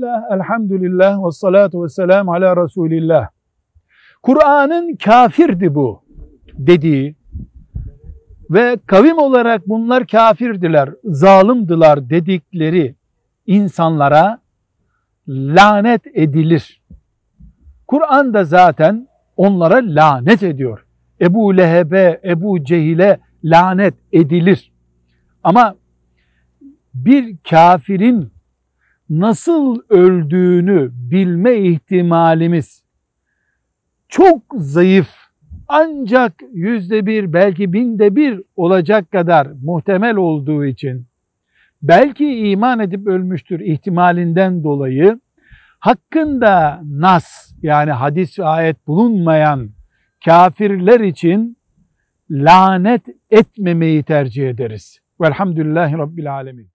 Bismillah, elhamdülillah ve salatu ve selamu ala Resulillah. Kur'an'ın kafirdi bu dediği ve kavim olarak bunlar kafirdiler, zalimdiler dedikleri insanlara lanet edilir. Kur'an da zaten onlara lanet ediyor. Ebu Leheb'e, Ebu Cehil'e lanet edilir. Ama bir kafirin nasıl öldüğünü bilme ihtimalimiz çok zayıf ancak yüzde bir belki binde bir olacak kadar muhtemel olduğu için belki iman edip ölmüştür ihtimalinden dolayı hakkında nas yani hadis ve ayet bulunmayan kafirler için lanet etmemeyi tercih ederiz. Velhamdülillahi Rabbil Alemin.